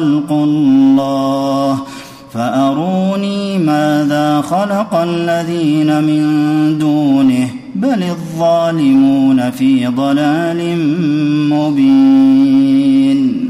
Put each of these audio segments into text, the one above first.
خلق الله. فأروني ماذا خلق الذين من دونه. بل الظالمون في ضلال مبين.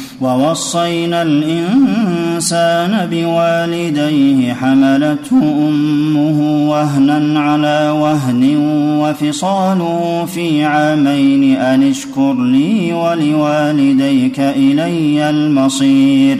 ووصينا الإنسان بوالديه حملته أمه وهنا على وهن وفصاله في عامين أن اشكر لي ولوالديك إلي المصير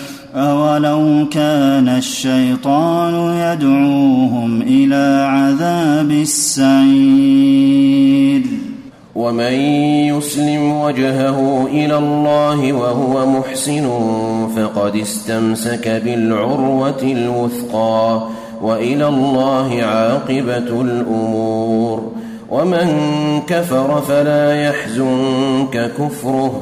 اولو كان الشيطان يدعوهم إلى عذاب السعير. ومن يسلم وجهه إلى الله وهو محسن فقد استمسك بالعروة الوثقى وإلى الله عاقبة الأمور. ومن كفر فلا يحزنك كفره.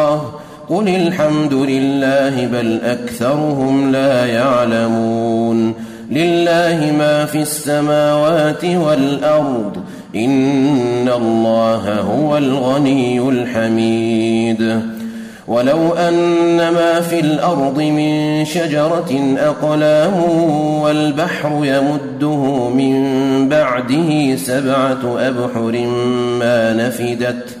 قل الحمد لله بل اكثرهم لا يعلمون لله ما في السماوات والارض ان الله هو الغني الحميد ولو ان ما في الأرض من شجره اقلام والبحر يمده من بعده سبعه ابحر ما نفدت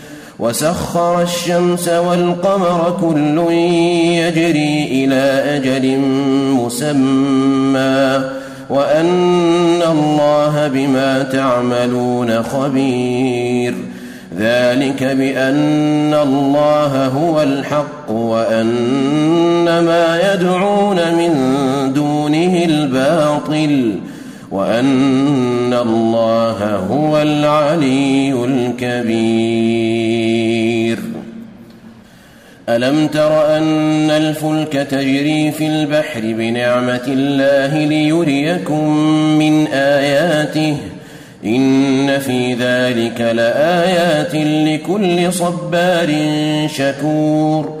وسخر الشمس والقمر كل يجري إلى أجل مسمى وأن الله بما تعملون خبير ذلك بأن الله هو الحق وأن ما يدعون من دونه الباطل وأن الله هو العلي الكبير. ألم تر أن الفلك تجري في البحر بنعمة الله ليريكم من آياته؟ إن في ذلك لآيات لكل صبار شكور.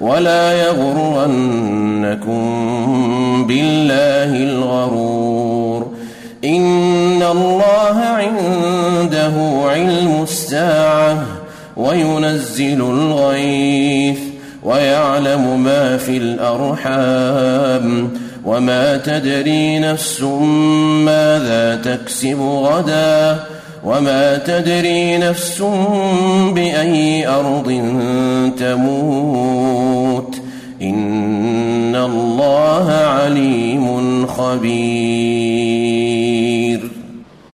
ولا يغرنكم بالله الغرور. إن الله عنده علم الساعة وينزل الغيث ويعلم ما في الأرحام. وما تدري نفس ماذا تكسب غدا. وما تدري نفس بأي أرض تموت. إن الله عليم خبير.